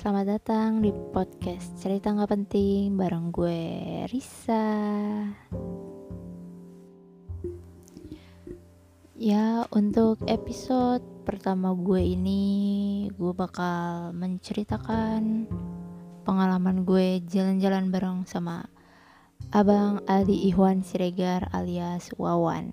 Selamat datang di podcast cerita nggak penting bareng gue Risa. Ya untuk episode pertama gue ini gue bakal menceritakan pengalaman gue jalan-jalan bareng sama Abang Aldi Ihwan Siregar alias Wawan.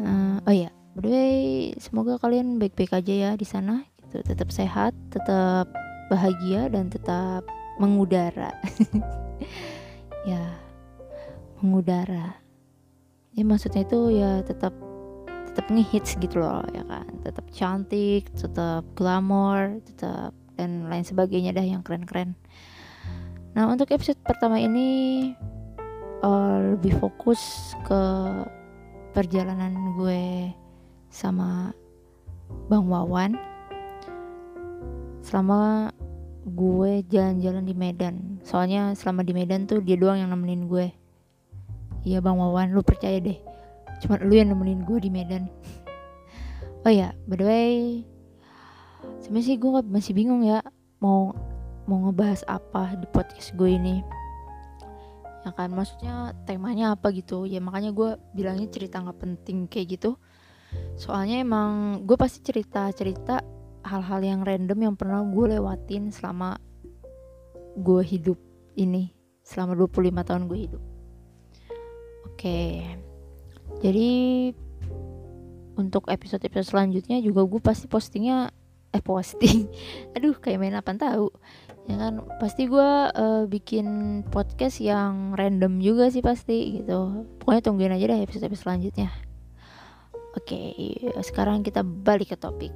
uh, oh ya, by semoga kalian baik-baik aja ya di sana gitu. Tetap sehat tetap bahagia dan tetap mengudara. Ya mengudara. Ya maksudnya itu ya tetap tetap ngehits gitu loh ya kan. Tetap cantik tetap glamor tetap dan lain sebagainya dah yang keren-keren. Nah untuk episode pertama ini uh, lebih fokus ke perjalanan gue sama Bang Wawan selama gue jalan-jalan di Medan. Soalnya selama di Medan tuh dia doang yang nemenin gue. Iya bang Wawan lu percaya deh. Cuma lu yang nemenin gue di Medan. Oh ya by the way sebenarnya sih gue masih bingung ya mau mau ngebahas apa di podcast gue ini. Ya kan maksudnya temanya apa gitu. Ya makanya gue bilangnya cerita nggak penting kayak gitu. Soalnya emang gue pasti cerita cerita hal-hal yang random yang pernah gue lewatin selama gue hidup ini selama 25 tahun gue hidup. Oke jadi untuk episode-episode selanjutnya juga gue pasti postingnya eh posting. Aduh kayak main apa tahu? Ya kan pasti gue uh, bikin podcast yang random juga sih pasti gitu. Pokoknya tungguin aja deh episode-episode selanjutnya. Oke sekarang kita balik ke topik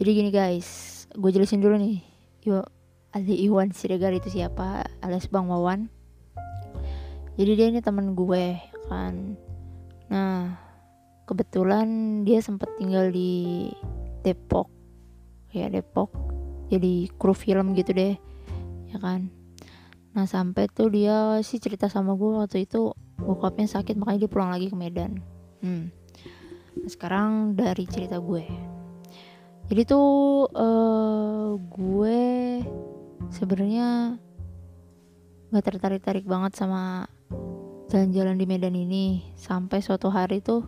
jadi gini guys. Gue jelasin dulu nih. Yuk Ali Iwan Siregar itu siapa? Alias Bang Wawan. Jadi dia ini teman gue kan. Nah kebetulan dia sempat tinggal di Depok. Ya Depok. Jadi kru film gitu deh. Ya kan? Nah sampai tuh dia sih cerita sama gue waktu itu bokapnya sakit makanya dia pulang lagi ke Medan. Hmm. nah, sekarang dari cerita gue jadi tuh uh, gue sebenarnya nggak tertarik tarik banget sama jalan-jalan di Medan ini. Sampai suatu hari tuh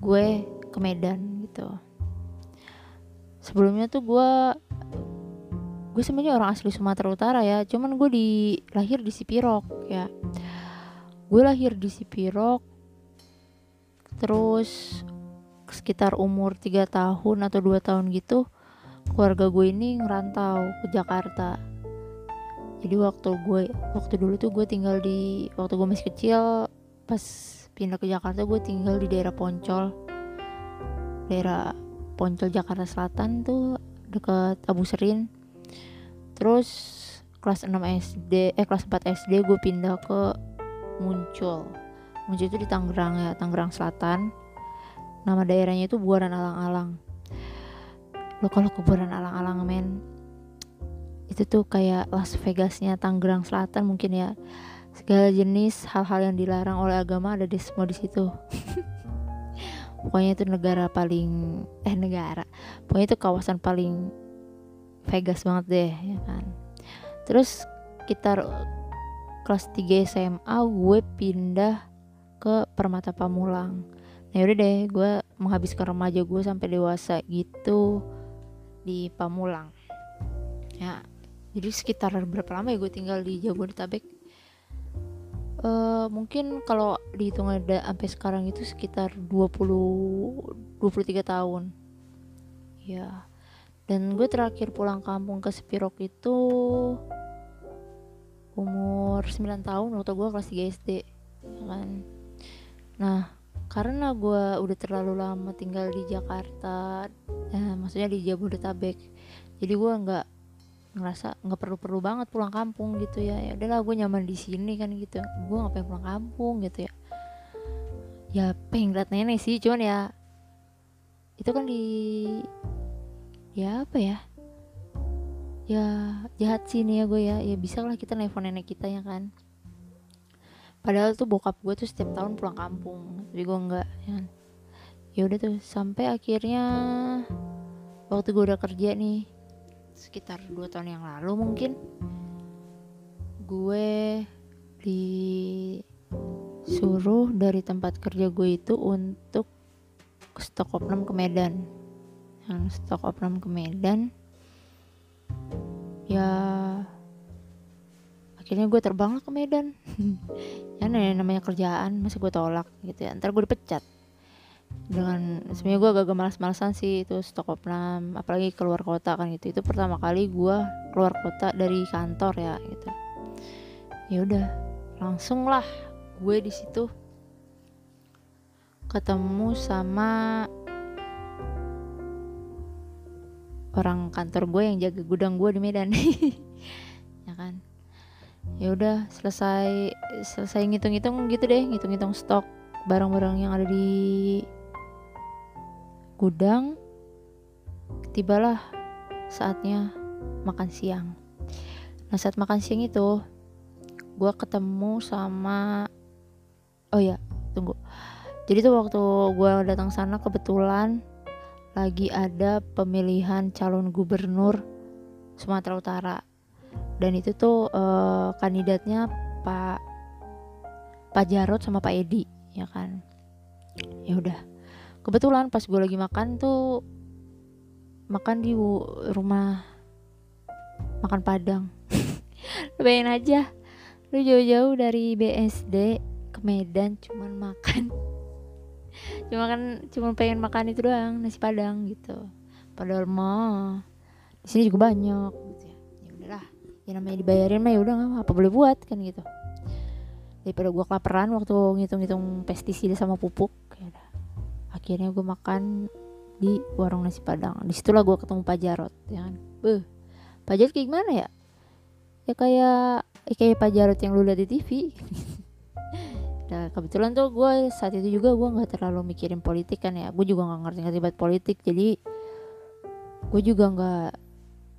gue ke Medan gitu. Sebelumnya tuh gue gue sebenarnya orang asli Sumatera Utara ya. Cuman gue di lahir di Sipirok ya. Gue lahir di Sipirok terus sekitar umur 3 tahun atau 2 tahun gitu keluarga gue ini ngerantau ke Jakarta. Jadi waktu gue waktu dulu tuh gue tinggal di waktu gue masih kecil pas pindah ke Jakarta gue tinggal di daerah Poncol. Daerah Poncol Jakarta Selatan tuh dekat Abu Serin. Terus kelas 6 SD eh kelas 4 SD gue pindah ke Muncul. Muncul itu di Tangerang ya Tangerang Selatan nama daerahnya itu Buaran Alang-Alang. Lo kalau ke Buaran Alang-Alang men itu tuh kayak Las Vegasnya Tangerang Selatan mungkin ya. Segala jenis hal-hal yang dilarang oleh agama ada di semua di situ. Pokoknya itu negara paling eh negara. Pokoknya itu kawasan paling Vegas banget deh ya kan. Terus kita kelas 3 SMA gue pindah ke Permata Pamulang nah yaudah deh gue menghabiskan remaja gue sampai dewasa gitu di Pamulang. Ya jadi sekitar berapa lama ya gue tinggal di Jabodetabek? Uh, mungkin kalau dihitung ada sampai sekarang itu sekitar 20 23 tahun. Ya dan gue terakhir pulang kampung ke Spirok itu umur 9 tahun waktu gue kelas 3 SD ya kan? Nah karena gue udah terlalu lama tinggal di Jakarta eh, maksudnya di Jabodetabek. Jadi gue nggak ngerasa nggak perlu-perlu banget pulang kampung gitu ya. Ya udahlah gue nyaman di sini kan gitu. Gue ngapain pulang kampung gitu ya. Ya pengen liat nenek sih cuman ya itu kan di ya apa ya? Ya jahat sih nih ya gue ya. Ya bisa lah kita nelfon nenek kita ya kan padahal tuh bokap gue tuh setiap tahun pulang kampung tapi gue enggak ya. Ya udah tuh sampai akhirnya waktu gue udah kerja nih sekitar dua tahun yang lalu mungkin gue disuruh dari tempat kerja gue itu untuk stok opnam ke Medan. Yang stok opnam ke Medan ya akhirnya gue terbang ke Medan. Ya namanya kerjaan masa gue tolak gitu ya. Ntar gue dipecat. Dengan sebenarnya gue agak malas-malasan sih itu stok opnam apalagi keluar kota kan gitu. Itu pertama kali gue keluar kota dari kantor ya gitu. Ya udah langsung lah gue di situ ketemu sama orang kantor gue yang jaga gudang gue di Medan. Ya kan ya udah selesai selesai ngitung-ngitung gitu deh ngitung-ngitung stok barang-barang yang ada di gudang. Tibalah saatnya makan siang. Nah saat makan siang itu gue ketemu sama oh ya tunggu. Jadi tuh waktu gue datang sana kebetulan lagi ada pemilihan calon gubernur Sumatera Utara dan itu tuh uh, kandidatnya Pak Pak Jarot sama Pak Edi ya kan? Ya udah. Kebetulan pas gue lagi makan tuh makan di rumah makan Padang. Bayangin aja lu jauh-jauh dari BSD ke Medan cuman makan. Cuma kan cuma pengen makan itu doang nasi padang gitu. Padahal mah di sini juga banyak ya ya ya namanya dibayarin mah ya udah apa boleh buat kan gitu. Daripada gue kelaparan waktu ngitung-ngitung pestisida sama pupuk ya akhirnya gue makan di warung nasi padang. Di situlah gue ketemu Pak Jarot ya kan. Beuh, Pak Jarot kayak gimana ya? Ya kayak ya kayak Pak Jarot yang lu lihat di TV nah kebetulan tuh gue saat itu juga gue nggak terlalu mikirin politik kan ya. Gue juga nggak ngerti-ngerti banget politik jadi gue juga nggak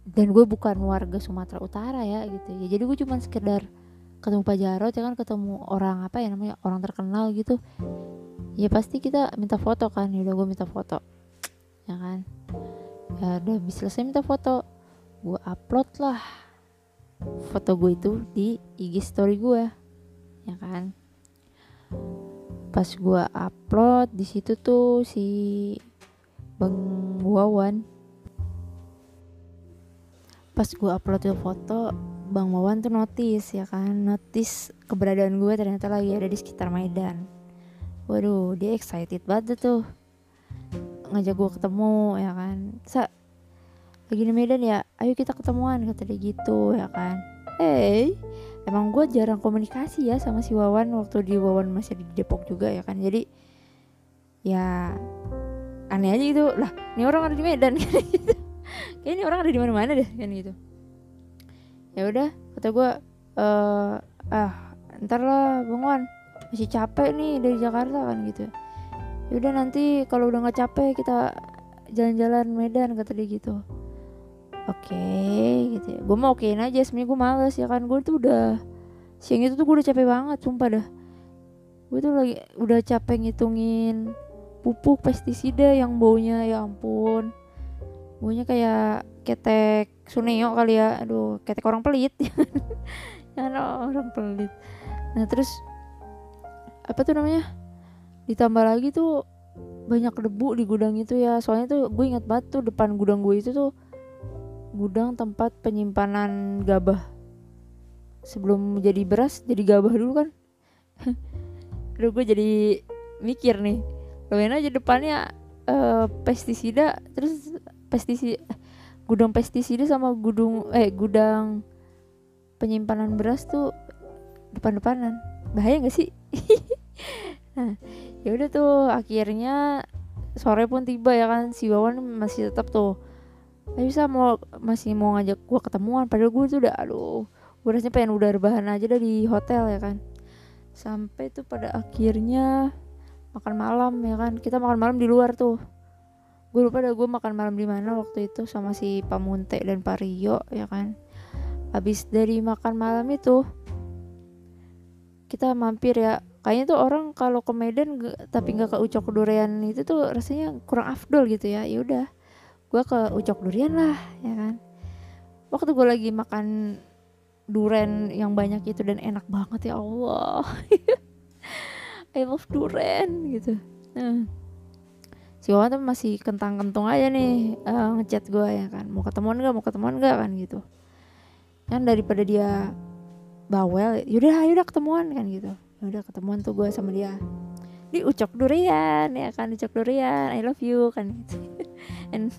dan gue bukan warga Sumatera Utara ya gitu. Ya jadi gue cuma sekedar ketemu Pak Jarot ya kan ketemu orang apa ya namanya orang terkenal gitu. Ya pasti kita minta foto kan. Ya udah gue minta foto. Ya kan? Ya udah bisa selesai minta foto gue upload lah foto gue itu di IG story gue. Ya kan? Pas gue upload di situ tuh si bang Wawan pas gue upload tuh foto bang Wawan tuh notice ya kan? Notice keberadaan gue ternyata lagi ada di sekitar Medan. Waduh dia excited banget tuh. Ngajak gue ketemu ya kan? Sa lagi di Medan ya ayo kita ketemuan kata dia gitu ya kan? Hey emang gue jarang komunikasi ya sama si Wawan waktu di Wawan masih di Depok juga ya kan? Jadi ya aneh aja gitu. Lah ini orang ada di Medan kayak ini orang ada di mana-mana deh kan gitu. Ya udah kata gue uh, ah ntar lah bang masih capek nih dari Jakarta kan gitu. Ya udah nanti kalau udah nggak capek kita jalan-jalan Medan kata dia gitu. Oke okay, gitu ya. Gue mau okein aja sebenarnya gue males ya kan. Gue tuh udah siang itu tuh gue udah capek banget sumpah dah. Gue tuh lagi udah capek ngitungin pupuk pestisida yang baunya ya ampun baunya kayak ketek suneo kali ya. Aduh ketek orang pelit. Ya orang pelit. Nah terus apa tuh namanya? Ditambah lagi tuh banyak debu di gudang itu ya. Soalnya tuh gue ingat banget tuh depan gudang gue itu tuh gudang tempat penyimpanan gabah. Sebelum jadi beras jadi gabah dulu kan. Aduh gue jadi mikir nih. Kalian aja depannya uh, pestisida terus pestisida gudang pestisida sama gudang eh gudang penyimpanan beras tuh depan-depanan. Bahaya gak sih? Nah ya udah tuh akhirnya sore pun tiba ya kan si Wawan masih tetap tuh. Tapi bisa mau masih mau ngajak gue ketemuan padahal gue tuh udah aduh gue rasanya pengen udah rebahan aja dah di hotel ya kan. Sampai tuh pada akhirnya makan malam ya kan kita makan malam di luar tuh gue lupa dah gue makan malam di mana waktu itu sama si Pamunte dan Pak Rio ya kan? Habis dari makan malam itu kita mampir ya. Kayaknya tuh orang kalau ke Medan tapi nggak ke Ucok Durian itu tuh rasanya kurang afdol gitu ya. Ya udah gue ke Ucok Durian lah ya kan? Waktu gue lagi makan duren yang banyak itu dan enak banget ya Allah. I love duren gitu. Nah si Wawan tuh masih kentang-kentung aja nih uh, ngechat gue ya kan mau ketemuan gak mau ketemuan gak kan gitu. Kan daripada dia bawel yaudah yaudah ketemuan kan gitu. Yaudah ketemuan tuh gue sama dia. Di ucok durian ya kan ucok durian I love you kan gitu. And,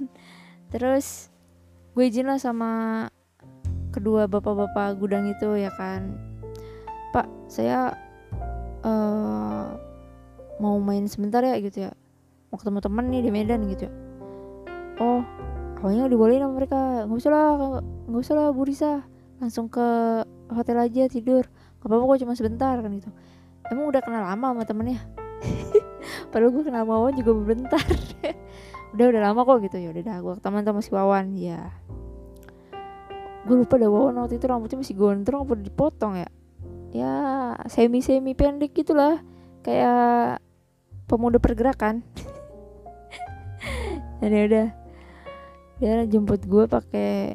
terus gue izin lah sama kedua bapak-bapak gudang itu ya kan. Pak saya uh, mau main sebentar ya gitu ya mau ketemu teman nih di Medan gitu. Oh awalnya dibolehin sama mereka. Nggak usah lah nggak usah lah Bu Risa. Langsung ke hotel aja tidur. Gak apa-apa kok cuma sebentar kan gitu. Emang udah kenal lama sama temennya? Padahal gue kenal Wawan juga bentar. Udah udah lama kok gitu. Ya udah dah gue ketemu sama si Wawan. Ya gue lupa dah Wawan waktu itu rambutnya masih gondrong apa dipotong ya? Ya semi semi pendek gitulah. Kayak pemuda pergerakan dan ya udah. Dia jemput gue pakai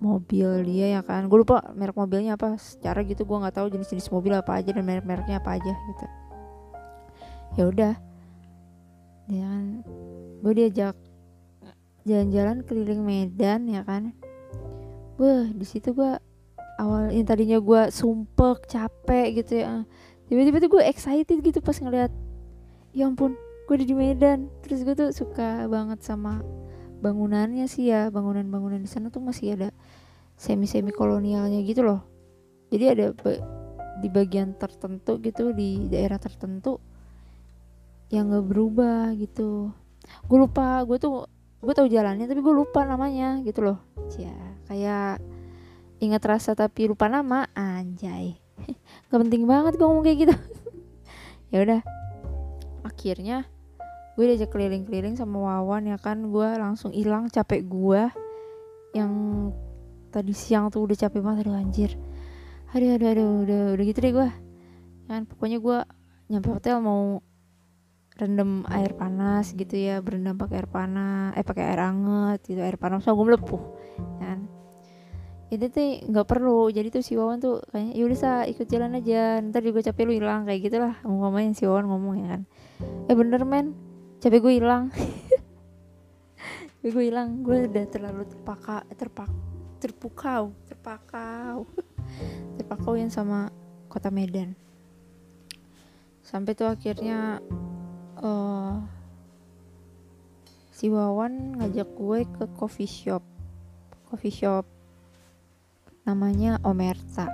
mobil dia ya kan. Gue lupa merek mobilnya apa. Secara gitu gue nggak tahu jenis-jenis mobil apa aja dan merek-mereknya apa aja gitu. Ya udah. Dia kan gue diajak jalan-jalan keliling Medan ya kan. Wah di situ gue awal yang tadinya gue sumpek capek gitu ya. Tiba-tiba tuh gue excited gitu pas ngeliat ya ampun gue udah di Medan. Terus gue tuh suka banget sama bangunannya sih ya. Bangunan-bangunan di sana tuh masih ada semi-semi kolonialnya gitu loh. Jadi ada di bagian tertentu gitu di daerah tertentu yang gak berubah gitu. Gue lupa gue tuh gue tahu jalannya tapi gue lupa namanya gitu loh. Ya kayak ingat rasa tapi lupa nama anjay. Gak penting banget gue ngomong kayak gitu. Ya udah. Akhirnya gue diajak keliling-keliling sama Wawan ya kan. Gue langsung hilang capek gue. Yang tadi siang tuh udah capek banget aduh anjir. Aduh aduh aduh udah udah gitu deh gue. Kan pokoknya gue nyampe hotel mau rendam air panas gitu ya berendam pakai air panas eh pakai air anget gitu air panas so gue melepuh kan. Itu tuh nggak perlu. Jadi tuh si Wawan tuh kayaknya yaudah sa ikut jalan aja. Ntar juga capek lu hilang kayak gitulah ngomongnya si Wawan ngomong ya kan. Eh bener men capek gue hilang. Gue hilang. Gue udah terlalu terpaka terpak terpukau. Terpakau. Terpakau yang sama kota Medan. Sampai tuh akhirnya uh, si Wawan ngajak gue ke coffee shop. Coffee shop namanya Omerta.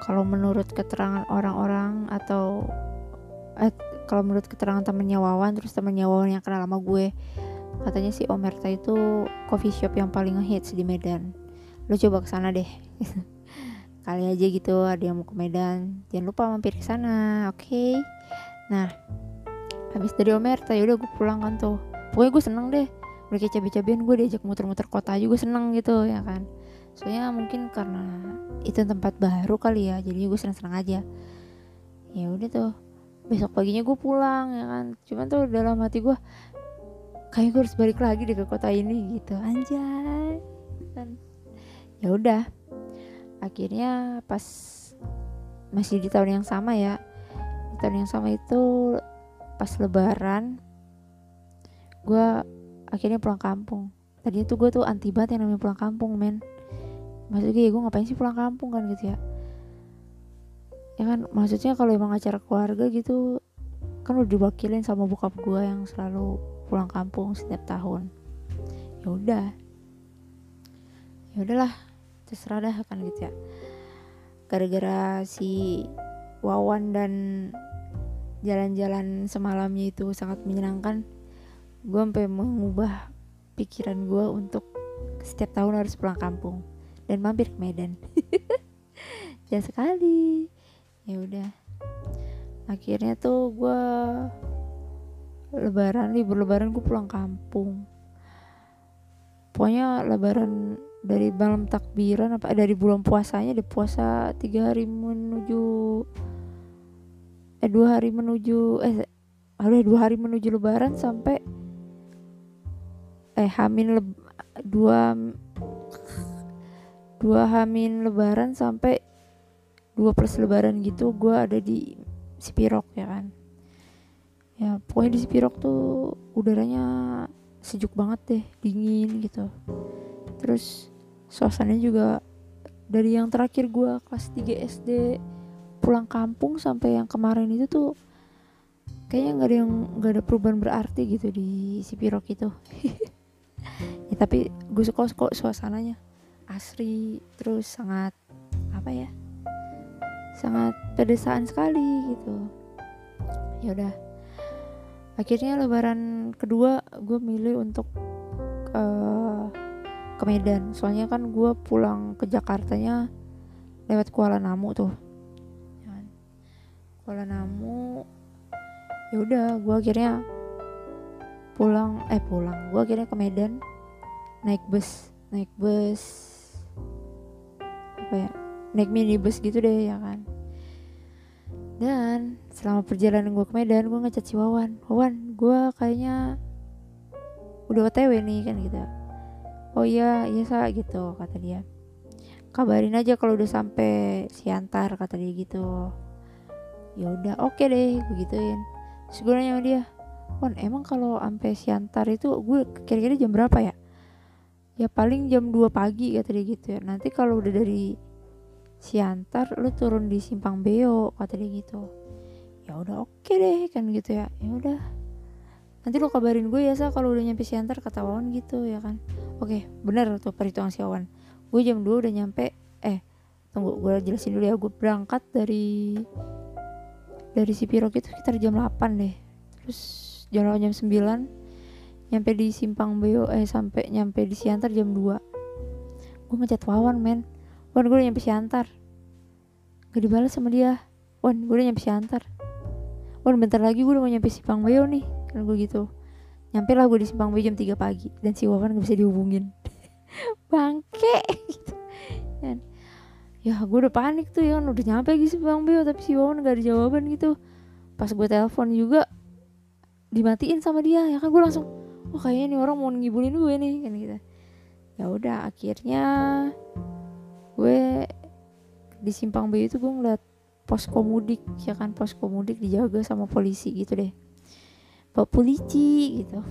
Kalau menurut keterangan orang-orang atau eh, kalau menurut keterangan temennya Wawan terus temennya Wawan yang kenal sama gue katanya si Omerta itu coffee shop yang paling ngehits di Medan. Lo coba ke sana deh. Kali aja gitu ada yang mau ke Medan. Jangan lupa mampir ke sana oke? Okay? nah habis dari Omerta ya udah gue pulang kan tuh. Pokoknya gue seneng deh. Udah kayak cabai-cabian gue diajak muter-muter kota juga seneng gitu ya kan? Soalnya mungkin karena itu tempat baru kali ya jadi gue seneng-seneng aja. Ya udah tuh besok paginya gue pulang ya kan? Cuman tuh dalam hati gue kayak gue harus balik lagi deh ke kota ini gitu. Anjay. Kan ya udah. Akhirnya pas masih di tahun yang sama ya. Di tahun yang sama itu pas lebaran gue akhirnya pulang kampung. Tadinya tuh gue tuh anti banget yang namanya pulang kampung men. Maksudnya gue ngapain sih pulang kampung kan gitu ya ya kan maksudnya kalau emang acara keluarga gitu kan udah diwakilin sama bokap gue yang selalu pulang kampung setiap tahun. Ya udah. Ya udahlah terserah dah kan gitu ya. Gara-gara si Wawan dan jalan-jalan semalamnya itu sangat menyenangkan gue sampai mengubah pikiran gue untuk setiap tahun harus pulang kampung dan mampir ke Medan. Ya sekali ya udah. Akhirnya tuh gue lebaran libur lebaran gue pulang kampung. Pokoknya lebaran dari malam takbiran apa dari bulan puasanya di puasa tiga hari menuju eh dua hari menuju eh ada dua hari menuju lebaran sampai eh hamin leb, dua dua hamin lebaran sampai dua plus lebaran gitu gue ada di Sipirok ya kan. Ya pokoknya di Sipirok tuh udaranya sejuk banget deh dingin gitu. Terus suasananya juga dari yang terakhir gue kelas 3 SD pulang kampung sampai yang kemarin itu tuh kayaknya nggak ada yang nggak ada perubahan berarti gitu di Sipirok itu. Ya tapi gue suka kok suasananya. Asri terus sangat apa ya sangat pedesaan sekali gitu. Ya udah. Akhirnya lebaran kedua gue milih untuk uh, ke Medan. Soalnya kan gue pulang ke Jakartanya lewat Kuala Namu tuh. Ya kan? Kuala Namu ya udah gue akhirnya pulang eh pulang. Gue akhirnya ke Medan naik bus naik bus apa ya naik minibus gitu deh ya kan. Dan selama perjalanan gue ke Medan gue ngechat si Wawan. Wawan gue kayaknya udah otw nih kan gitu. Oh iya iya sa gitu kata dia. Kabarin aja kalau udah sampai Siantar kata dia gitu. Ya udah oke okay deh begituin terus gue sama dia Wan emang kalau sampai Siantar itu gue kira-kira jam berapa ya? Ya paling jam 2 pagi kata dia gitu ya. Nanti kalau udah dari Siantar lu turun di Simpang Beo kata dia gitu. Ya udah oke okay deh kan gitu ya. Ya udah nanti lu kabarin gue ya sa kalau udah nyampe Siantar kata Wawan gitu ya kan. Oke okay, bener tuh perhitungan si Wawan. Gue jam 2 udah nyampe eh tunggu gue jelasin dulu ya. Gue berangkat dari dari Sipirok itu sekitar jam 8 deh. Terus jam jam 9 nyampe di Simpang Beo eh sampai nyampe di Siantar jam 2 gue ngechat Wawan men Wan gue udah nyampe Siantar. Gak dibalas sama dia. Wan gue udah nyampe Siantar. Wan bentar lagi gue udah mau nyampe Simpang Bayo nih. Kan gue gitu. Nyampe lah gue di Simpang Bayo jam 3 pagi. Dan si Wawan gak bisa dihubungin. Bangke. Gitu Dan Ya gue udah panik tuh ya kan. Udah nyampe lagi Simpang Bayo Tapi si Wawan gak ada jawaban gitu. Pas gue telepon juga Dimatiin sama dia. Ya kan gue langsung Oh kayaknya nih orang mau ngibulin gue nih. Kan gitu. Ya udah akhirnya gue di Simpang Bayu itu gue ngeliat posko mudik ya kan? Posko mudik dijaga sama polisi gitu deh. Pak polisi gitu.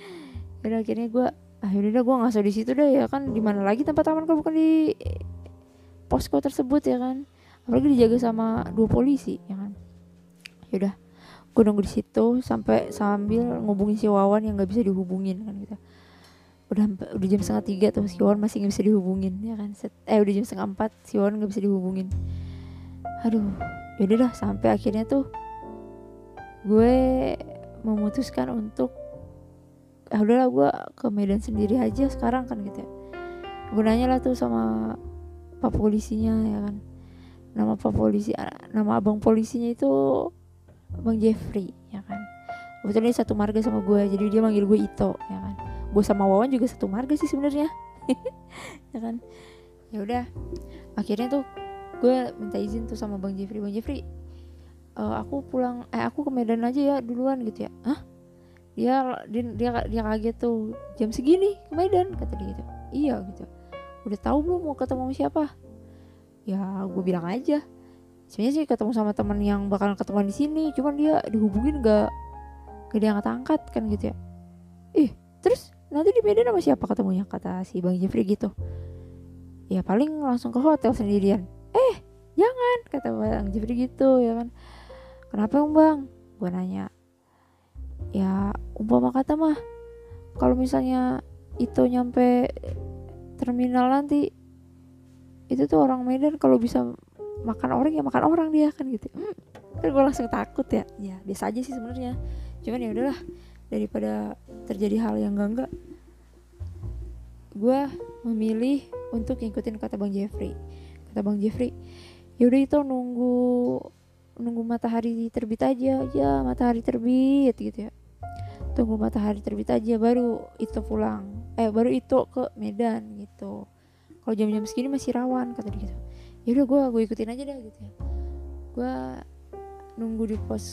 Jadi akhirnya gue akhirnya gue ngasih di situ deh ya kan? Di mana lagi tempat aman kalau bukan di posko tersebut ya kan? Apalagi dijaga sama dua polisi ya kan? Yaudah gue nunggu di situ sampai sambil ngubungin si Wawan yang nggak bisa dihubungin kan gitu udah udah jam setengah tiga tuh si Wawan masih nggak bisa dihubungin ya kan? Set, eh udah jam setengah empat si Wawan nggak bisa dihubungin. Aduh yaudah dah sampai akhirnya tuh gue memutuskan untuk ah udahlah gue ke Medan sendiri aja sekarang kan gitu ya. Gunanya lah tuh sama pak polisinya ya kan. Nama pak polisi nama abang polisinya itu bang Jeffrey ya kan. Kebetulan dia satu marga sama gue jadi dia manggil gue Ito ya kan gue sama Wawan juga satu marga sih sebenarnya. Ya kan? Ya udah. Akhirnya tuh gue minta izin tuh sama bang Jeffrey. Bang Jeffrey uh, aku pulang eh aku ke Medan aja ya duluan gitu ya. Hah? dia dia dia, dia kaget tuh. Jam segini ke Medan kata dia gitu. Iya gitu. Udah tahu belum mau ketemu siapa? Ya gue bilang aja. Sebenarnya sih ketemu sama teman yang bakalan ketemu di sini cuman dia dihubungin gak gak diangkat angkat kan gitu ya. Ih terus nanti di Medan sama siapa ketemunya? Kata si Bang Jeffrey gitu. Ya paling langsung ke hotel sendirian. Eh jangan kata Bang Jeffrey gitu ya kan. Kenapa Bang? Gue nanya. Ya umpama kata mah kalau misalnya itu nyampe terminal nanti itu tuh orang Medan kalau bisa makan orang ya makan orang dia kan gitu. Hmm, kan gue langsung takut ya. Ya biasa aja sih sebenarnya. Cuman ya udahlah daripada terjadi hal yang enggak enggak gue memilih untuk ngikutin kata bang Jeffrey. Kata bang Jeffrey yaudah itu nunggu nunggu matahari terbit aja ya matahari terbit gitu ya. Tunggu matahari terbit aja baru itu pulang eh baru itu ke Medan gitu. Kalau jam-jam segini masih rawan kata dia gitu. Yaudah gue gue ikutin aja deh gitu ya. Gue nunggu di pos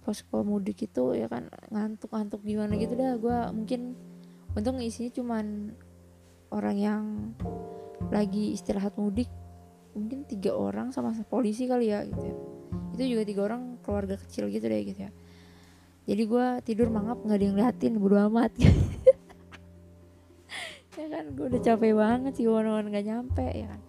posko mudik itu ya kan ngantuk-ngantuk gimana gitu dah. Gue mungkin untung isinya cuman orang yang lagi istirahat mudik mungkin tiga orang sama polisi kali ya gitu ya. Itu juga tiga orang keluarga kecil gitu deh gitu ya. Jadi gue tidur mangap nggak ada yang liatin bodo amat. Ya kan gue udah capek banget sih wan-wan nggak nyampe ya kan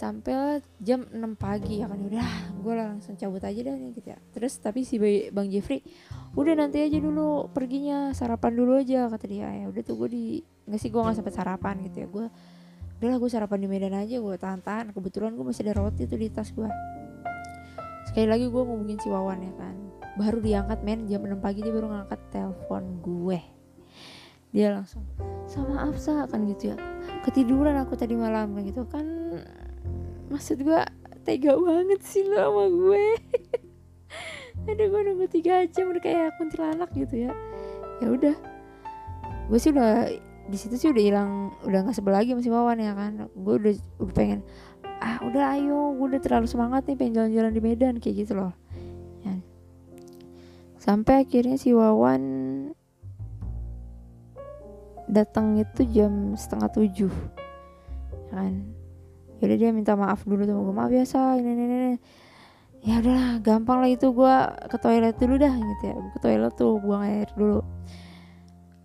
sampai jam 6 pagi ya kan? Udah gue langsung cabut aja dah nih gitu ya. Terus tapi si bang Jeffrey udah nanti aja dulu perginya sarapan dulu aja kata dia. Ya udah tuh gue di nggak sih gue nggak sempet sarapan gitu ya. Gue udahlah gue sarapan di Medan aja gue tahan-tahan. Kebetulan gue masih ada roti tuh di tas gue sekali lagi gue ngomongin si Wawan ya kan. Baru diangkat men jam 6 pagi dia baru ngangkat telepon gue. Dia langsung sama Afsa kan gitu ya. Ketiduran aku tadi malam kan gitu. Kan maksud gue tega banget sih lo sama gue. Ada gue nunggu tiga jam udah kayak kuntilanak gitu ya. Ya udah. Gue sih udah di situ sih udah hilang udah nggak sebel lagi masih Wawan ya kan? Gue udah udah pengen ah udah ayo. Gue udah terlalu semangat nih pengen jalan-jalan di Medan kayak gitu loh. Ya. sampai akhirnya si Wawan datang itu jam setengah tujuh. Ya kan jadi dia minta maaf dulu sama gue maaf biasa ini ini ini. Ya udahlah gampang lah itu gue ke toilet dulu dah gitu ya. Gue ke toilet tuh buang air dulu.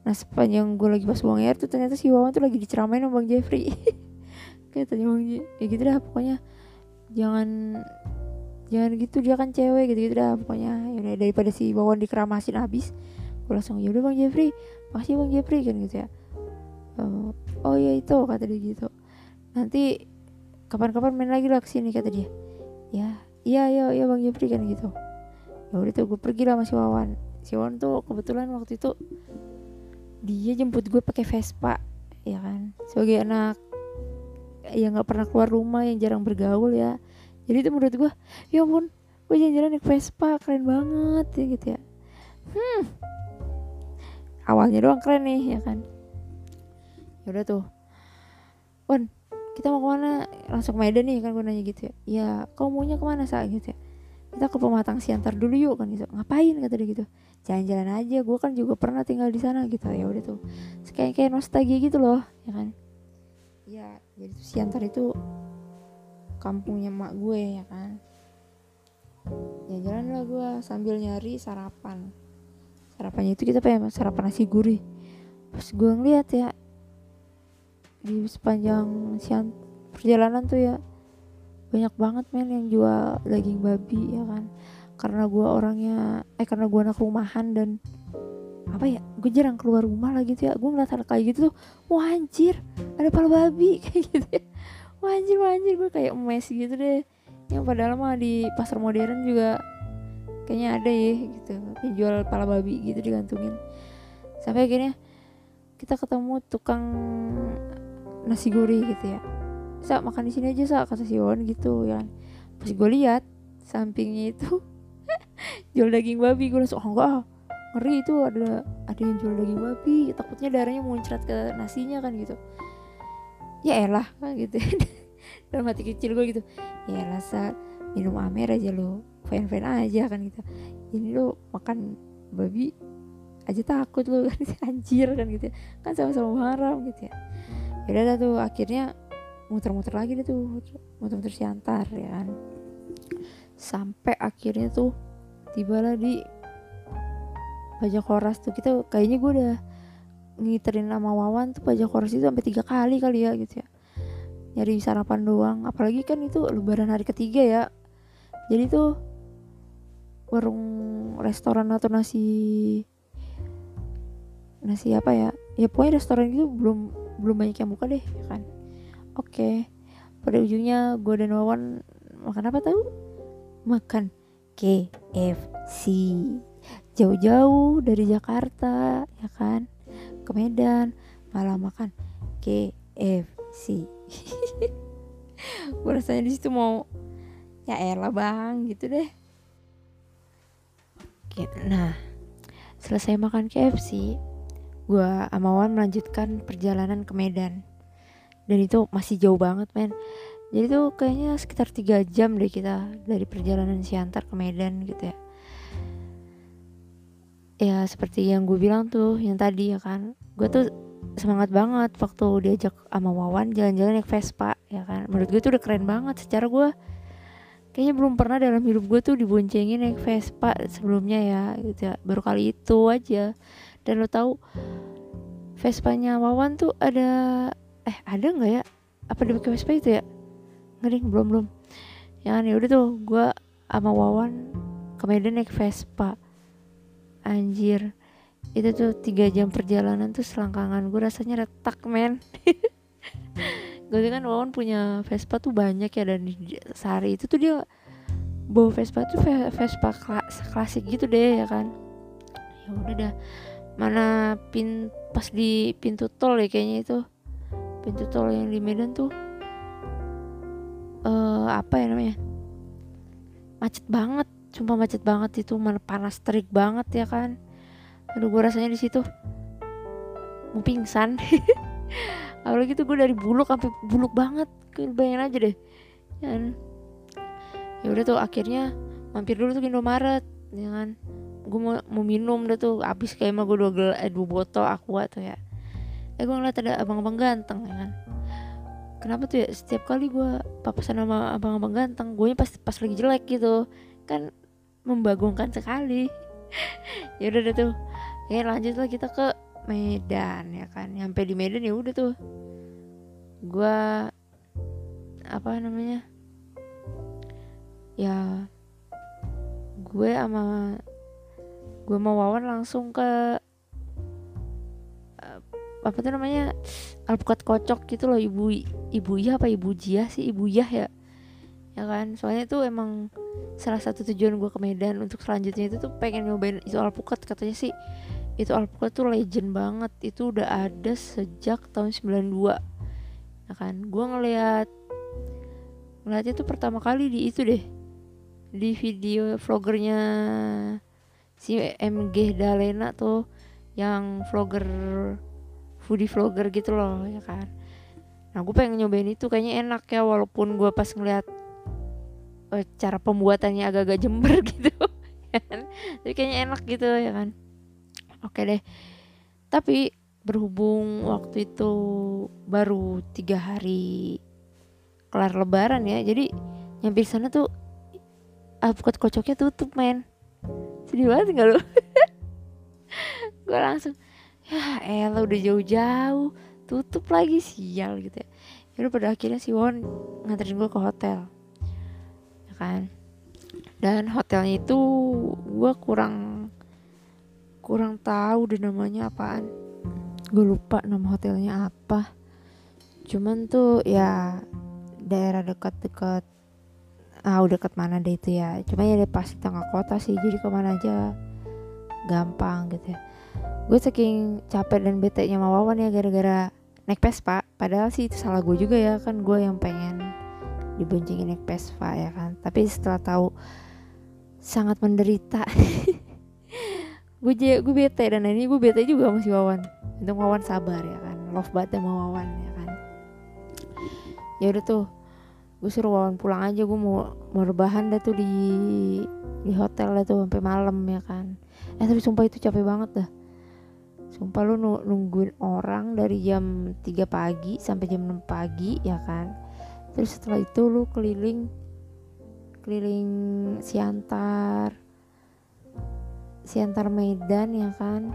Nah sepanjang gue lagi pas buang air tuh ternyata si Wawan tuh lagi diceramain sama bang Jeffrey. Kayak tanya bang ya gitu dah pokoknya. Jangan jangan gitu dia kan cewek gitu gitu dah pokoknya. Ya daripada si Wawan dikeramasin habis gue langsung ya bang Jeffrey makasih bang Jeffrey kan gitu ya. Oh, oh ya itu kata dia gitu. Nanti kapan-kapan main lagi lah ke sini kata dia. Ya iya iya iya bang Jeffrey kan gitu. Ya udah tuh gue pergi lah sama si Wawan. Si Wawan tuh kebetulan waktu itu dia jemput gue pakai Vespa ya kan sebagai anak yang nggak pernah keluar rumah yang jarang bergaul ya. Jadi itu menurut gue ya ampun gue jalan-jalan naik Vespa keren banget ya gitu ya. Hmm awalnya doang keren nih ya kan. Ya udah tuh. Wan kita mau ke mana? Langsung ke Medan nih kan gue nanya gitu ya. Ya kau maunya ke mana saat gitu ya. Kita ke pematang siantar dulu yuk kan gitu. Ngapain? kata dia gitu. Jalan-jalan aja gue kan juga pernah tinggal di sana gitu. Ya udah tuh. Kayak kayak nostalgia gitu loh ya kan. Ya jadi tuh siantar itu kampungnya mak gue ya kan. Jalan-jalan lah gue sambil nyari sarapan. Sarapannya itu kita pengen sarapan nasi gurih. Pas gue ngeliat ya di sepanjang siang perjalanan tuh ya banyak banget men yang jual daging babi ya kan. Karena gue orangnya eh karena gue anak rumahan dan apa ya gue jarang keluar rumah lagi tuh ya. Gue ngeliat hal kayak gitu tuh wah ada pala babi kayak gitu ya. Wah anjir gue kayak emes gitu deh. Yang padahal mah di pasar modern juga kayaknya ada ya gitu. Yang jual pala babi gitu digantungin. Sampai akhirnya kita ketemu tukang nasi gurih gitu ya. Sa makan di sini aja sa kata si gitu ya kan. Pas gue lihat sampingnya itu jual daging babi gue langsung oh enggak ah, ngeri itu ada ada yang jual daging babi. Takutnya darahnya muncrat ke nasinya kan gitu. Ya elah kan gitu. Dalam hati kecil gue gitu ya elah sa minum amer aja lo fan fan aja kan gitu. Ini lo makan babi aja takut lo kan anjir kan gitu ya. kan sama-sama haram gitu ya ya tuh akhirnya muter-muter lagi deh tuh muter-muter siantar ya kan. Sampai akhirnya tuh tibalah di pajak koras tuh. Kita kayaknya gue udah ngiterin sama Wawan tuh pajak koras itu sampai tiga kali kali ya gitu ya. Nyari sarapan doang. Apalagi kan itu lebaran hari ketiga ya. Jadi tuh warung restoran atau nasi nasi apa ya? Ya pokoknya restoran itu belum belum banyak yang buka deh ya kan? Oke okay. pada ujungnya gue dan Wawan makan apa tahu? Makan KFC jauh-jauh dari Jakarta ya kan? Ke Medan malah makan KFC gue rasanya di situ mau ya elah bang gitu deh. Nah selesai makan KFC gue amawan melanjutkan perjalanan ke Medan. Dan itu masih jauh banget men. Jadi tuh kayaknya sekitar tiga jam deh kita dari perjalanan Siantar ke Medan gitu ya. Ya seperti yang gue bilang tuh yang tadi ya kan. Gue tuh semangat banget waktu diajak sama Wawan jalan-jalan naik Vespa ya kan. Menurut gue tuh udah keren banget secara gue kayaknya belum pernah dalam hidup gue tuh diboncengin naik Vespa sebelumnya ya gitu ya. Baru kali itu aja dan lo tahu Vespanya Wawan tuh ada eh ada nggak ya? Apa dia pakai Vespa itu ya? Deh belum belum. Ya kan ya udah tuh gue sama Wawan ke Medan naik Vespa. Anjir itu tuh tiga jam perjalanan tuh selangkangan. Gue rasanya retak men. Gue kan Wawan punya Vespa tuh banyak ya dan sehari itu tuh dia bawa Vespa tuh Vespa klasik gitu deh ya kan. Ya udah dah mana pin pas di pintu tol ya kayaknya itu. Pintu tol yang di Medan tuh. Uh, apa ya namanya? Macet banget. Sumpah macet banget itu mana panas terik banget ya kan. Aduh gue rasanya di situ. Mau pingsan. Apalagi tuh gue dari buluk sampai buluk banget. Bayangin aja deh. Dan ya udah tuh akhirnya mampir dulu tuh ke Indomaret ya kan gue mau, mau minum udah tuh. Habis kayak mah gue dua gel eh, dua botol aqua tuh ya. Eh gue ngeliat ada abang-abang ganteng ya kan. Kenapa tuh ya? Setiap kali gue papasan sama abang-abang ganteng gue pas pas lagi jelek gitu kan membagongkan sekali. Ya udah tuh. Ya lanjut lah kita ke Medan ya kan. Nyampe di Medan ya udah tuh. Gue apa namanya? Ya gue sama gue mau wawan langsung ke apa tuh namanya alpukat kocok gitu loh. Ibu ibu ya apa ibu Jia sih? Ibu Yah ya. Ya kan? Soalnya itu emang salah satu tujuan gue ke Medan untuk selanjutnya itu tuh pengen nyobain itu alpukat. Katanya sih itu alpukat tuh legend banget. Itu udah ada sejak tahun 92 ya kan? Gue ngeliat ngeliatnya tuh pertama kali di itu deh. Di video vlogernya si MG Dalena tuh yang vlogger foodie vlogger gitu loh ya kan. Nah gue pengen nyobain itu kayaknya enak ya walaupun gue pas ngeliat uh, cara pembuatannya agak-agak jember gitu ya kan. Tapi kayaknya enak gitu ya kan. Oke deh. Tapi berhubung waktu itu baru tiga hari kelar lebaran ya jadi nyampe sana tuh alpukat kocoknya tutup men sedih banget gak lu? Gue langsung ya elah udah jauh-jauh tutup lagi sial gitu ya. Jadi pada akhirnya si Won nganterin gue ke hotel kan. Dan hotelnya itu gue kurang kurang tahu deh namanya apaan. Gue lupa nama hotelnya apa. Cuman tuh ya daerah dekat-dekat ah dekat mana deh itu ya. Cuma ya deh pas tengah kota sih jadi ke mana aja gampang gitu ya. Gue saking capek dan bete nya sama Wawan ya gara-gara naik Vespa. Padahal sih itu salah gue juga ya kan gue yang pengen diboncengin naik Vespa ya kan. Tapi setelah tahu sangat menderita gue gue bete dan ini gue bete juga sama si Wawan. Untung Wawan sabar ya kan love banget sama Wawan ya kan. Ya udah tuh gue suruh Wawan pulang aja gue mau mau rebahan dah tuh di di hotel dah tuh sampai malam ya kan. Eh tapi sumpah itu capek banget dah. Sumpah lu nungguin orang dari jam 3 pagi sampai jam 6 pagi ya kan. Terus setelah itu lu keliling keliling Siantar Siantar Medan ya kan.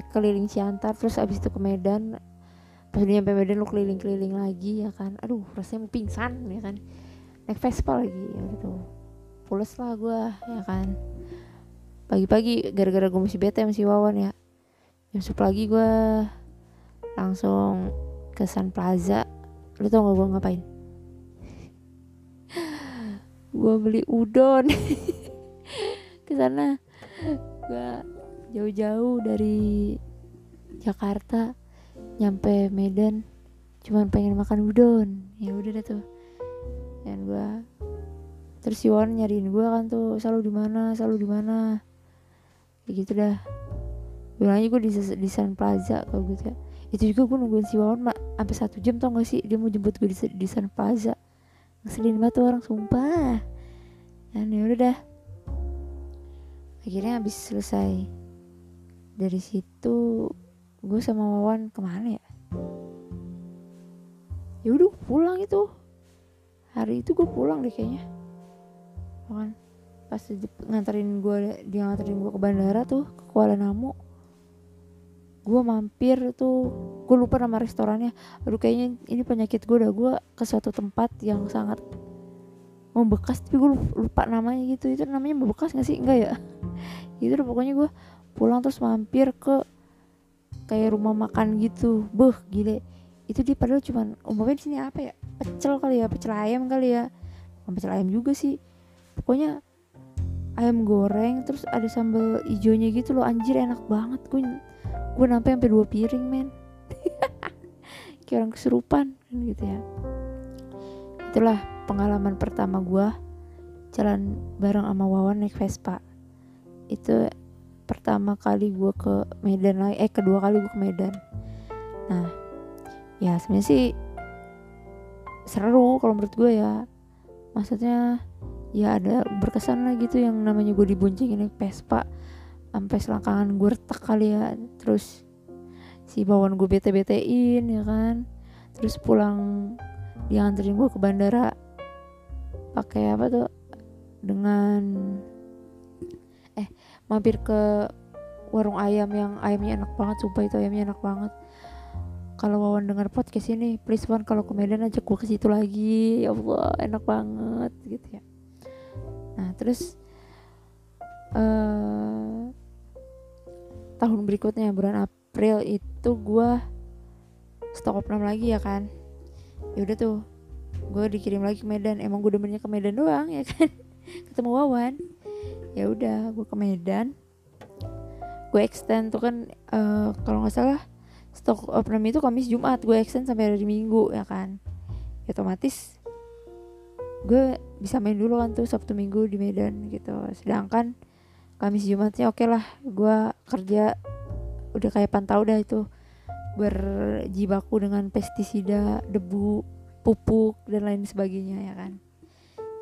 Eh, keliling Siantar terus abis itu ke Medan pas udah nyampe Medan lu keliling-keliling lagi ya kan? Aduh rasanya mau pingsan ya kan? Naik Vespa lagi ya gitu. Pules lah gue ya kan? Pagi-pagi gara-gara gue masih bete masih wawan ya. Jam 10 pagi gue langsung ke Sun Plaza. Lu tau gak gue ngapain? Gue beli udon. Ke sana. Gue jauh-jauh dari Jakarta nyampe Medan cuman pengen makan udon. Ya udah deh tuh. Dan gue terus si Wan nyariin gue kan tuh selalu di mana? Selalu di mana? Kayak gitu dah. Bilangnya gue di, di Sun Plaza kalau gitu ya. Itu juga gue nungguin si Wawan sampai satu jam tau gak sih? Dia mau jemput gue di, di Plaza. Ngeselin banget tuh orang sumpah. Dan ya udah dah. Akhirnya habis selesai. Dari situ gue sama Wawan ke mana ya? Ya udah pulang itu. Hari itu gue pulang deh kayaknya. Kan? Pas nganterin gue dia nganterin gue ke bandara tuh ke Kuala Namu. Gue mampir tuh gue lupa nama restorannya. Aduh kayaknya ini penyakit gue dah. Gue ke suatu tempat yang sangat membekas tapi gue lupa namanya gitu. Itu namanya membekas gak sih? Enggak ya? Itu udah pokoknya gue pulang terus mampir ke kayak rumah makan gitu. Beh gile. Itu dia padahal cuman umumnya di sini apa ya? Pecel kali ya pecel ayam kali ya. Pecel ayam juga sih. Pokoknya ayam goreng terus ada sambal hijaunya gitu loh. Anjir enak banget. Gue gue sampai sampai dua piring men. Kayak orang kesurupan kan gitu ya. Itulah pengalaman pertama gue jalan bareng sama Wawan naik Vespa. Itu pertama kali gue ke Medan lagi eh kedua kali gue ke Medan. Nah ya sebenarnya sih seru kalau menurut gue ya. Maksudnya ya ada berkesan lah gitu yang namanya gue diboncengin naik Vespa sampai selangkangan gue retak kali ya. Terus si bawaan gue bete-betein ya kan? Terus pulang dia gue ke bandara pakai apa tuh? Dengan mampir ke warung ayam yang ayamnya enak banget sumpah itu ayamnya enak banget. Kalau Wawan dengar podcast ini please Wan kalau ke Medan aja gue ke situ lagi. Ya Allah enak banget gitu ya. Nah terus uh, tahun berikutnya bulan April itu gue stok opnam lagi ya kan? Ya udah tuh gue dikirim lagi ke Medan. Emang gue demennya ke Medan doang ya kan? Ketemu Wawan ya udah gue ke Medan. Gue extend tuh kan uh, kalau nggak salah stok opnam itu Kamis Jumat. Gue extend sampai hari Minggu ya kan? Ya, otomatis gue bisa main dulu kan tuh Sabtu Minggu di Medan gitu. Sedangkan Kamis Jumatnya oke okay lah. Gue kerja udah kayak pantau dah itu. Berjibaku dengan pestisida debu pupuk dan lain sebagainya ya kan?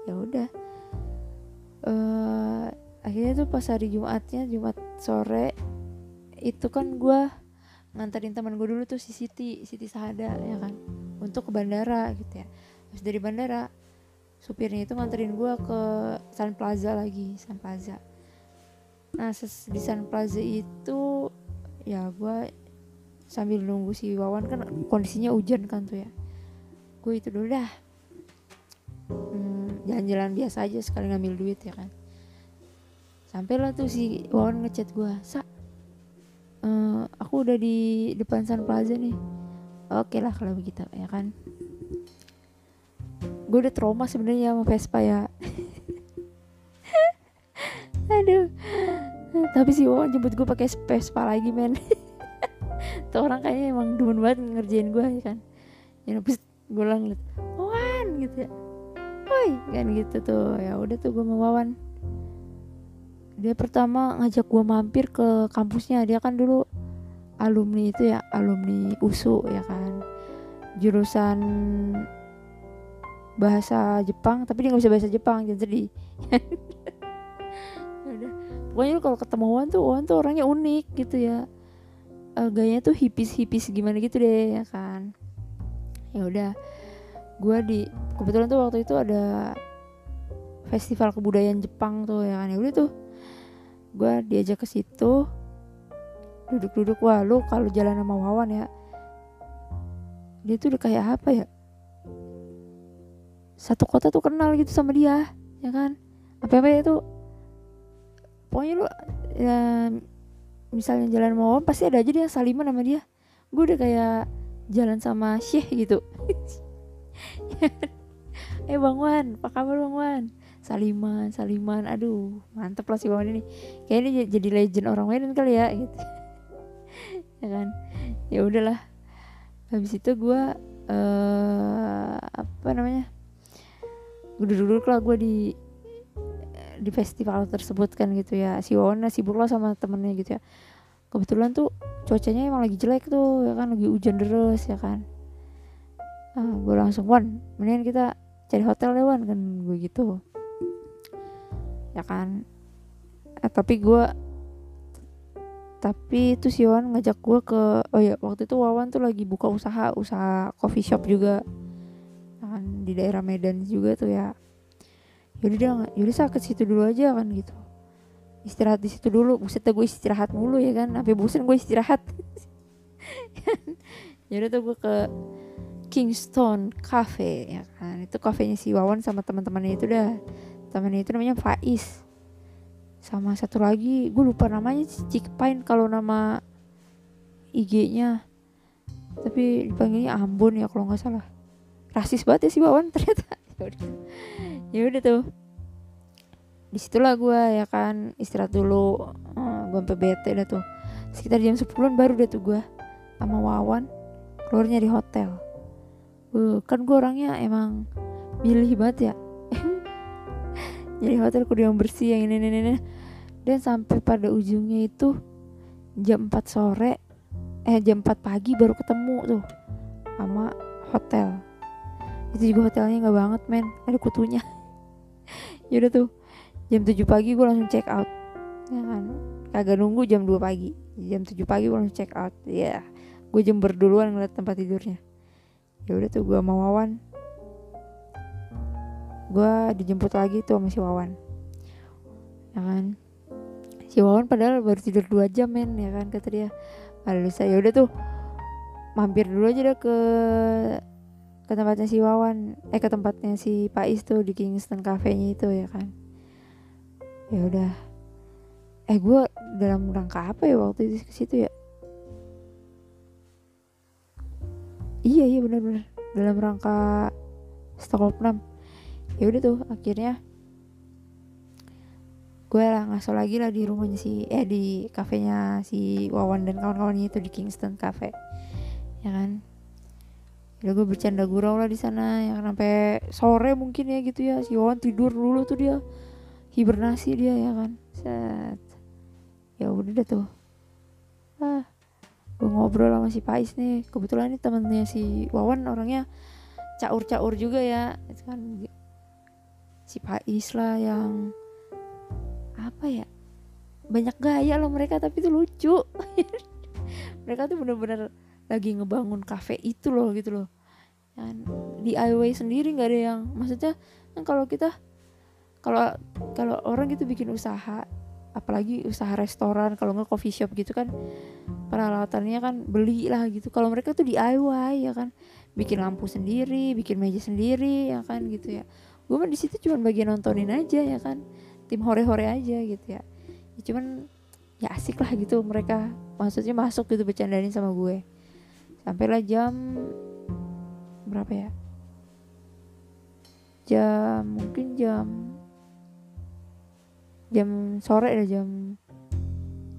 Ya udah. Uh, akhirnya tuh pas hari Jumatnya Jumat sore itu kan gue nganterin teman gue dulu tuh si Siti Siti Sahada ya kan? Untuk ke bandara gitu ya. Terus dari bandara supirnya itu nganterin gue ke Sun Plaza lagi Sun Plaza. Nah di Sun Plaza itu ya gue sambil nunggu si Wawan kan kondisinya hujan kan tuh ya. Gue itu dulu dah hmm, jalan-jalan biasa aja sekali ngambil duit ya kan sampailah tuh si Wawan ngechat gue sa uh, aku udah di depan Sun Plaza nih. Oke lah kalau begitu ya kan? Gue udah trauma sebenarnya sama Vespa ya. Aduh. Tapi si Wawan jemput gue pakai Vespa lagi men. Tuh orang kayaknya emang demen banget ngerjain gue ya kan? Ya habis gue lang Wawan gitu ya. Woi kan gitu tuh. Ya udah tuh gue mau Wawan dia pertama ngajak gue mampir ke kampusnya. Dia kan dulu alumni itu ya alumni USU ya kan. Jurusan bahasa Jepang tapi dia nggak bisa bahasa Jepang jangan sedih pokoknya kalau ketemu Wan tuh Wan tuh orangnya unik gitu ya. Uh, gayanya tuh hipis hipis gimana gitu deh ya kan. Ya udah gue di kebetulan tuh waktu itu ada festival kebudayaan Jepang tuh ya kan. Ya udah tuh gue diajak ke situ duduk-duduk wah lu kalau jalan sama Wawan ya. Dia tuh udah kayak apa ya? Satu kota tuh kenal gitu sama dia ya kan? Apa apa itu? Pokoknya lu ya, misalnya jalan mau pasti ada aja dia saliman sama dia. Gue udah kayak jalan sama Syekh gitu. Eh bang Wan apa kabar bang Wan saliman saliman. Aduh mantep lah si Wan ini. Kayaknya jadi legend orang Medan kali ya gitu. Ya kan? Ya udahlah. Habis itu gue uh, apa namanya? Gue duduk-duduk lah gue di di festival tersebut kan gitu ya. Si Wawan sibuk lah sama temennya gitu ya. Kebetulan tuh cuacanya emang lagi jelek tuh ya kan? Lagi hujan deras ya kan? Ah, gue langsung Wan mendingan kita cari hotel deh Wan kan gue gitu ya kan? Eh, tapi gue tapi itu si Wawan ngajak gue ke oh ya waktu itu Wawan tuh lagi buka usaha usaha coffee shop juga. Kan di daerah Medan juga tuh ya. Yaudah dia yaudah saya ke situ dulu aja kan gitu. Istirahat di situ dulu. Buset gue istirahat mulu ya kan? Sampai bosen gue istirahat. Yaudah tuh gue ke Kingston Cafe ya kan? Itu kafenya si Wawan sama teman-temannya itu dah temannya itu namanya Faiz. Sama satu lagi gue lupa namanya Cik Pine kalau nama IG-nya tapi dipanggilnya Ambon ya kalau nggak salah. Rasis banget ya si Wawan ternyata. Ya udah. Tuh. Di situlah gue ya kan istirahat dulu. Uh, gue sampai bete dah tuh. Sekitar jam 10 baru deh tuh gue sama Wawan keluarnya di hotel. Uh, kan gue orangnya emang milih banget ya jadi hotel kudu yang bersih yang ini ini ini dan sampai pada ujungnya itu jam 4 sore eh jam 4 pagi baru ketemu tuh sama hotel. Itu juga hotelnya nggak banget men. Ada kutunya. Yaudah tuh jam 7 pagi gue langsung check out. Ya kan? Kagak nunggu jam 2 pagi. Jam 7 pagi gue langsung check out. Ya yeah. gue jember duluan ngeliat tempat tidurnya. Ya udah tuh gue mau Wawan gue dijemput lagi tuh sama si Wawan. Ya kan? Si Wawan padahal baru tidur dua jam men ya kan kata dia. Lalu saya udah tuh mampir dulu aja deh ke ke tempatnya si Wawan. Eh ke tempatnya si Pais tuh di Kingston Cafe-nya itu ya kan. Ya udah. Eh gue dalam rangka apa ya waktu itu ke situ ya? Iya iya benar-benar. Dalam rangka Stockholm 6 ya udah tuh akhirnya gue lah ngaso lagi lah di rumahnya si eh di kafenya si Wawan dan kawan-kawannya itu di Kingston Cafe. Ya kan? Ya gue bercanda gurau lah di sana yang sampai sore mungkin ya gitu ya si Wawan tidur dulu tuh dia. Hibernasi dia ya kan? Set. Ya udah deh tuh. Ah gue ngobrol sama si Pais nih. Kebetulan ini temennya si Wawan orangnya caur-caur juga ya itu kan si Pais lah yang apa ya banyak gaya loh mereka tapi itu lucu. Mereka tuh bener-bener lagi ngebangun cafe itu loh gitu loh. Dan DIY sendiri nggak ada yang maksudnya kan kalau kita kalau kalau orang gitu bikin usaha apalagi usaha restoran kalau nggak coffee shop gitu kan peralatannya kan beli lah gitu. Kalau mereka tuh DIY ya kan bikin lampu sendiri bikin meja sendiri ya kan gitu ya gue mah di situ cuma bagian nontonin aja ya kan? Tim hore-hore aja gitu ya. ya cuman ya asik lah gitu mereka maksudnya masuk gitu bercandain sama gue. Sampailah jam berapa ya? Jam mungkin jam jam sore ya jam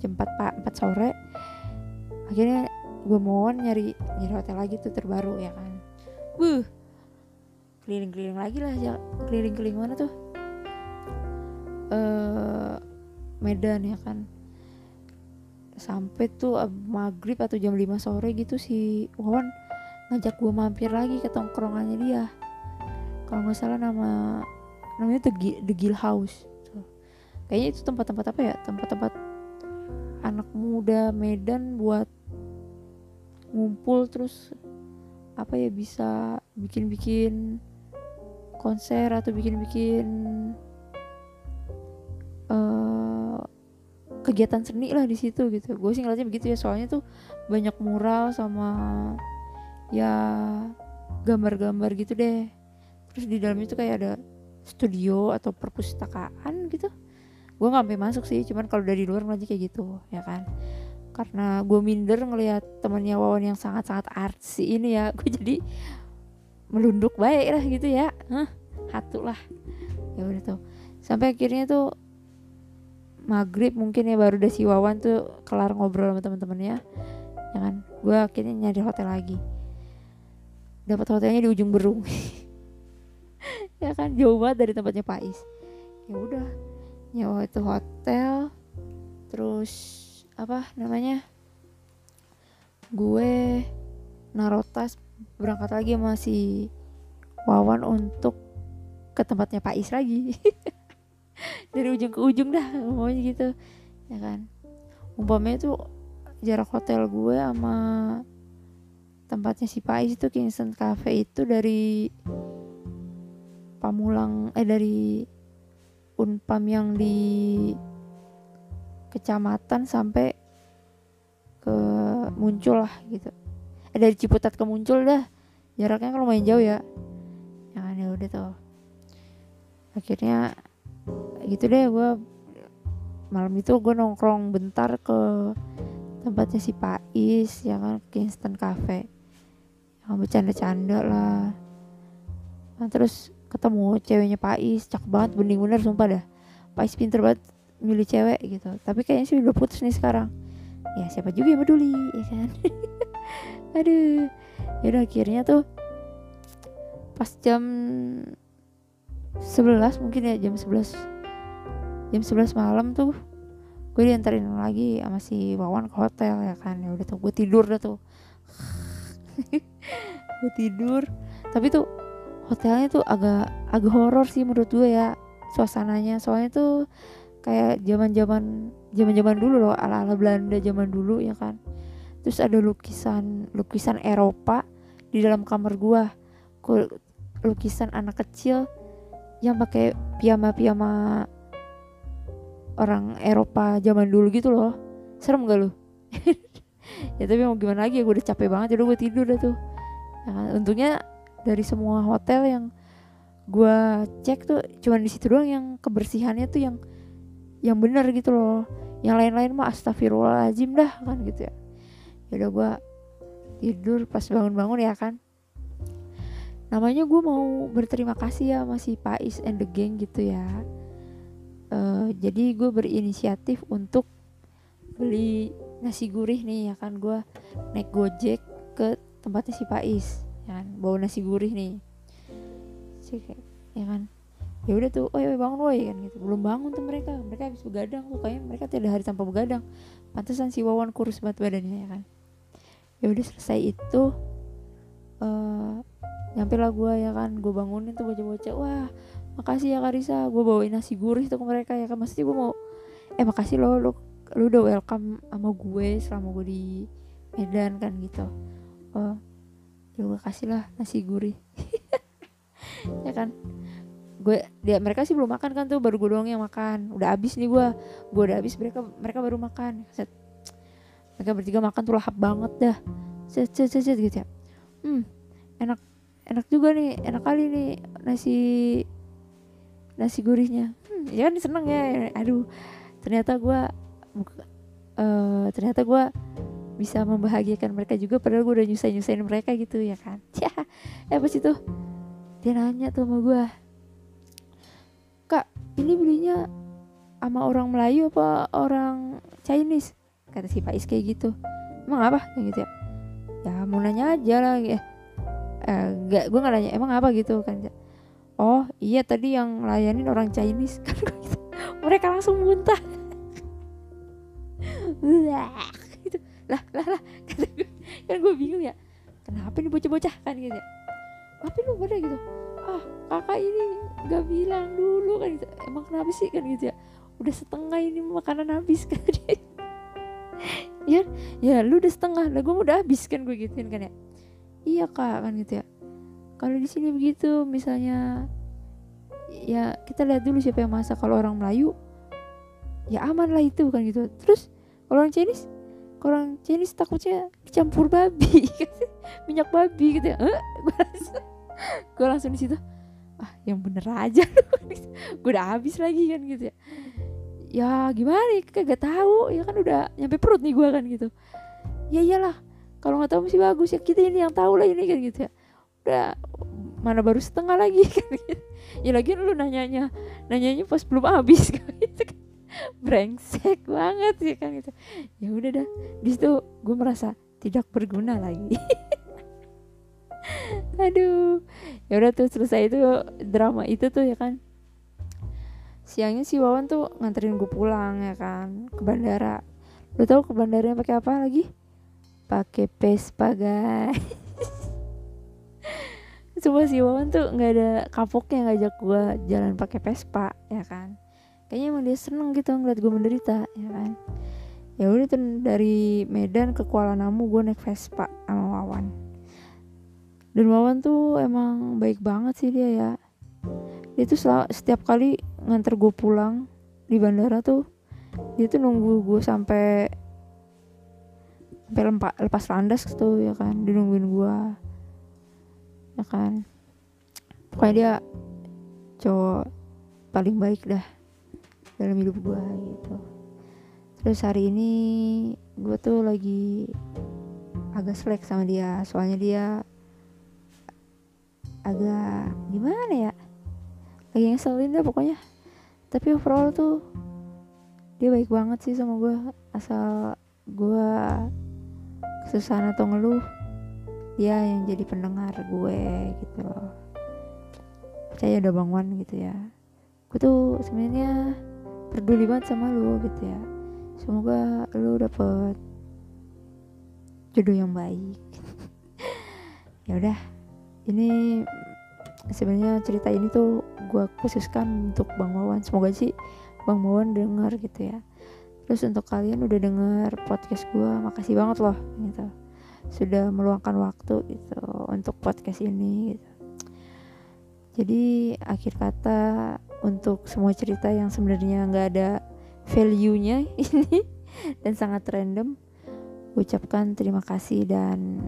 jam 4 pak 4 sore. Akhirnya gue mohon nyari nyari hotel lagi tuh terbaru ya kan? Buh keliling-keliling lagi lah keliling-keliling mana tuh? Uh, Medan ya kan. Sampai tuh maghrib atau jam 5 sore gitu si Wawan ngajak gue mampir lagi ke tongkrongannya dia. Kalau nggak salah nama namanya The, The House. Tuh. kayaknya itu tempat-tempat apa ya? Tempat-tempat anak muda Medan buat ngumpul terus apa ya bisa bikin-bikin konser atau bikin-bikin uh, kegiatan seni lah di situ gitu. Gue sih ngeliatnya begitu ya soalnya tuh banyak mural sama ya gambar-gambar gitu deh. Terus di dalamnya tuh kayak ada studio atau perpustakaan gitu. Gue nggak sampai masuk sih cuman kalau dari luar ngeliatnya kayak gitu ya kan. Karena gue minder ngelihat temannya Wawan yang sangat-sangat artsy ini ya. Gue jadi melunduk baik lah gitu ya. Hah, hatu lah. Ya udah tuh. Sampai akhirnya tuh maghrib mungkin ya baru udah si Wawan tuh kelar ngobrol sama teman-temannya ya kan? Gue akhirnya nyari hotel lagi. Dapat hotelnya di ujung berung. Ya kan? Jauh banget dari tempatnya Pais ya udah. Nyawa itu hotel terus apa namanya? Gue narotas berangkat lagi sama si Wawan untuk ke tempatnya Pais lagi. Dari ujung ke ujung dah ngomongnya gitu ya kan. Umpamanya tuh jarak hotel gue sama tempatnya si Pais itu Kingston Cafe itu dari Pamulang eh dari Unpam yang di kecamatan sampai ke muncul lah gitu eh dari Ciputat ke muncul dah. Jaraknya kan lumayan jauh ya. Ya kan ya udah tuh. Akhirnya gitu deh gue malam itu gue nongkrong bentar ke tempatnya si Pais ya kan Kingston Cafe. Yang bercanda-canda lah. Nah, terus ketemu ceweknya Pais cakep banget bening bener sumpah dah. Pais pinter banget milih cewek gitu. Tapi kayaknya sih udah putus nih sekarang. Ya siapa juga yang peduli ya kan aduh. Ya udah akhirnya tuh pas jam 11 mungkin ya jam 11 jam 11 malam tuh gue diantarin lagi sama si Wawan ke hotel ya kan. Ya udah tuh gue tidur dah tuh. Gue tidur. Tapi tuh hotelnya tuh agak agak horor sih menurut gue ya suasananya. Soalnya tuh kayak zaman zaman zaman zaman dulu loh ala ala Belanda zaman dulu ya kan terus ada lukisan lukisan Eropa di dalam kamar gua. Lukisan anak kecil yang pakai piyama-piyama orang Eropa zaman dulu gitu loh. Serem gak lu? Ya tapi mau gimana lagi? Ya gue udah capek banget jadi gue tidur dah tuh. Kan? untungnya dari semua hotel yang gue cek tuh cuman di situ doang yang kebersihannya tuh yang yang benar gitu loh. Yang lain-lain mah astagfirullahaladzim dah kan gitu ya yaudah gue tidur pas bangun-bangun ya kan. Namanya gue mau berterima kasih ya masih Pais and the gang gitu ya. Uh, jadi gue berinisiatif untuk beli nasi gurih nih ya kan. Gue naik gojek ke tempatnya si Pais ya kan. Bawa nasi gurih nih. Sih ya kan. Ya udah tuh oh ya bangun woi kan gitu. Belum bangun tuh mereka. Mereka habis begadang tuh kayaknya mereka tidak hari tanpa begadang. Pantesan si Wawan kurus banget badannya ya kan ya udah selesai itu uh, nyampe lah gue ya kan. Gue bangunin tuh bocah-bocah wah makasih ya Karisa gue bawain nasi gurih tuh ke mereka ya kan. Pasti gue mau eh makasih lo lo lu udah welcome sama gue selama gue di Medan kan gitu. Oh ya gue kasih lah nasi gurih. Ya kan. Gue dia mereka sih belum makan kan tuh baru gue doang yang makan. Udah habis nih gue gue udah habis mereka mereka baru makan. Set mereka bertiga makan tuh lahap banget dah. Set set set, set gitu ya. Hmm enak enak juga nih enak kali nih nasi nasi gurihnya. Hmm, ya kan seneng ya. Aduh ternyata gue uh, ternyata gue bisa membahagiakan mereka juga padahal gue udah nyusahin nyusahin mereka gitu ya kan? Ya eh pas itu dia nanya tuh sama gue kak ini belinya sama orang Melayu apa orang Chinese kata si Pais kayak gitu. Emang apa? Kayak gitu ya. Ya mau nanya aja lah. Ya eh, gue nggak nanya emang apa? Gitu kan oh iya tadi yang layanin orang Chinese. Kan gitu. mereka langsung muntah. Gitu. Lah lah lah. Kan gue bingung ya. Kenapa nih bocah-bocah? Kan gitu ya. Tapi lu pada gitu. Ah kakak ini gak bilang dulu. Kan gitu. Emang kenapa sih? Kan gitu ya. Udah setengah ini makanan habis. Kan ya ya lu udah setengah lah gue udah habis kan gue gituin kan ya? Iya kak kan gitu ya. Kalau di sini begitu misalnya ya kita lihat dulu siapa yang masak. Kalau orang Melayu ya aman lah itu kan gitu. Terus kalau orang Chinese kalau orang Chinese takutnya dicampur babi minyak babi gitu ya. Eh, gue langsung gue langsung di situ ah yang bener aja. Gue udah habis lagi kan gitu ya ya gimana ya? Kagak tahu. Ya kan udah nyampe perut nih gue kan gitu. Ya iyalah kalau nggak tahu masih bagus. Ya kita ini yang tahu lah ini kan gitu ya. Udah mana baru setengah lagi kan gitu. ya lagi lu nanyanya nanyanya pas belum habis kan gitu kan. Brengsek banget ya kan gitu. Ya udah dah. Di situ gue merasa tidak berguna lagi. Aduh. Ya udah tuh selesai itu drama itu tuh ya kan siangnya si Wawan tuh nganterin gue pulang ya kan ke bandara. Lo tau ke bandaranya pakai apa lagi? Pakai Vespa guys. Coba si Wawan tuh nggak ada kapoknya ngajak gue jalan pakai Vespa ya kan. Kayaknya emang dia seneng gitu ngeliat gue menderita ya kan. Ya udah tuh dari Medan ke Kuala Namu gue naik Vespa sama Wawan. Dan Wawan tuh emang baik banget sih dia ya dia tuh setiap kali nganter gue pulang di bandara tuh dia tuh nunggu gue sampai sampai lepas, lepas landas gitu ya kan? Dia nungguin gue ya kan? Pokoknya dia cowok paling baik dah dalam hidup gue gitu. Terus hari ini gue tuh lagi agak selek sama dia soalnya dia agak gimana ya lagi ngeselin deh pokoknya. Tapi overall tuh dia baik banget sih sama gue asal gue kesusahan atau ngeluh dia yang jadi pendengar gue gitu loh. Percaya udah bangun gitu ya. Gue tuh sebenarnya peduli banget sama lu gitu ya. Semoga lu dapet jodoh yang baik. Ya udah ini sebenarnya cerita ini tuh gue khususkan untuk bang Wawan. Semoga sih bang Wawan denger gitu ya. Terus untuk kalian udah denger podcast gue makasih banget loh gitu. Sudah meluangkan waktu gitu untuk podcast ini gitu. Jadi akhir kata untuk semua cerita yang sebenarnya nggak ada value-nya ini dan sangat random ucapkan terima kasih dan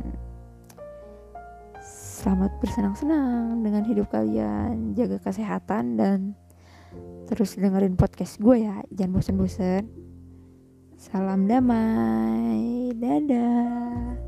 Selamat bersenang-senang dengan hidup kalian, jaga kesehatan dan terus dengerin podcast gue ya, jangan bosan-bosan. Salam damai, dadah.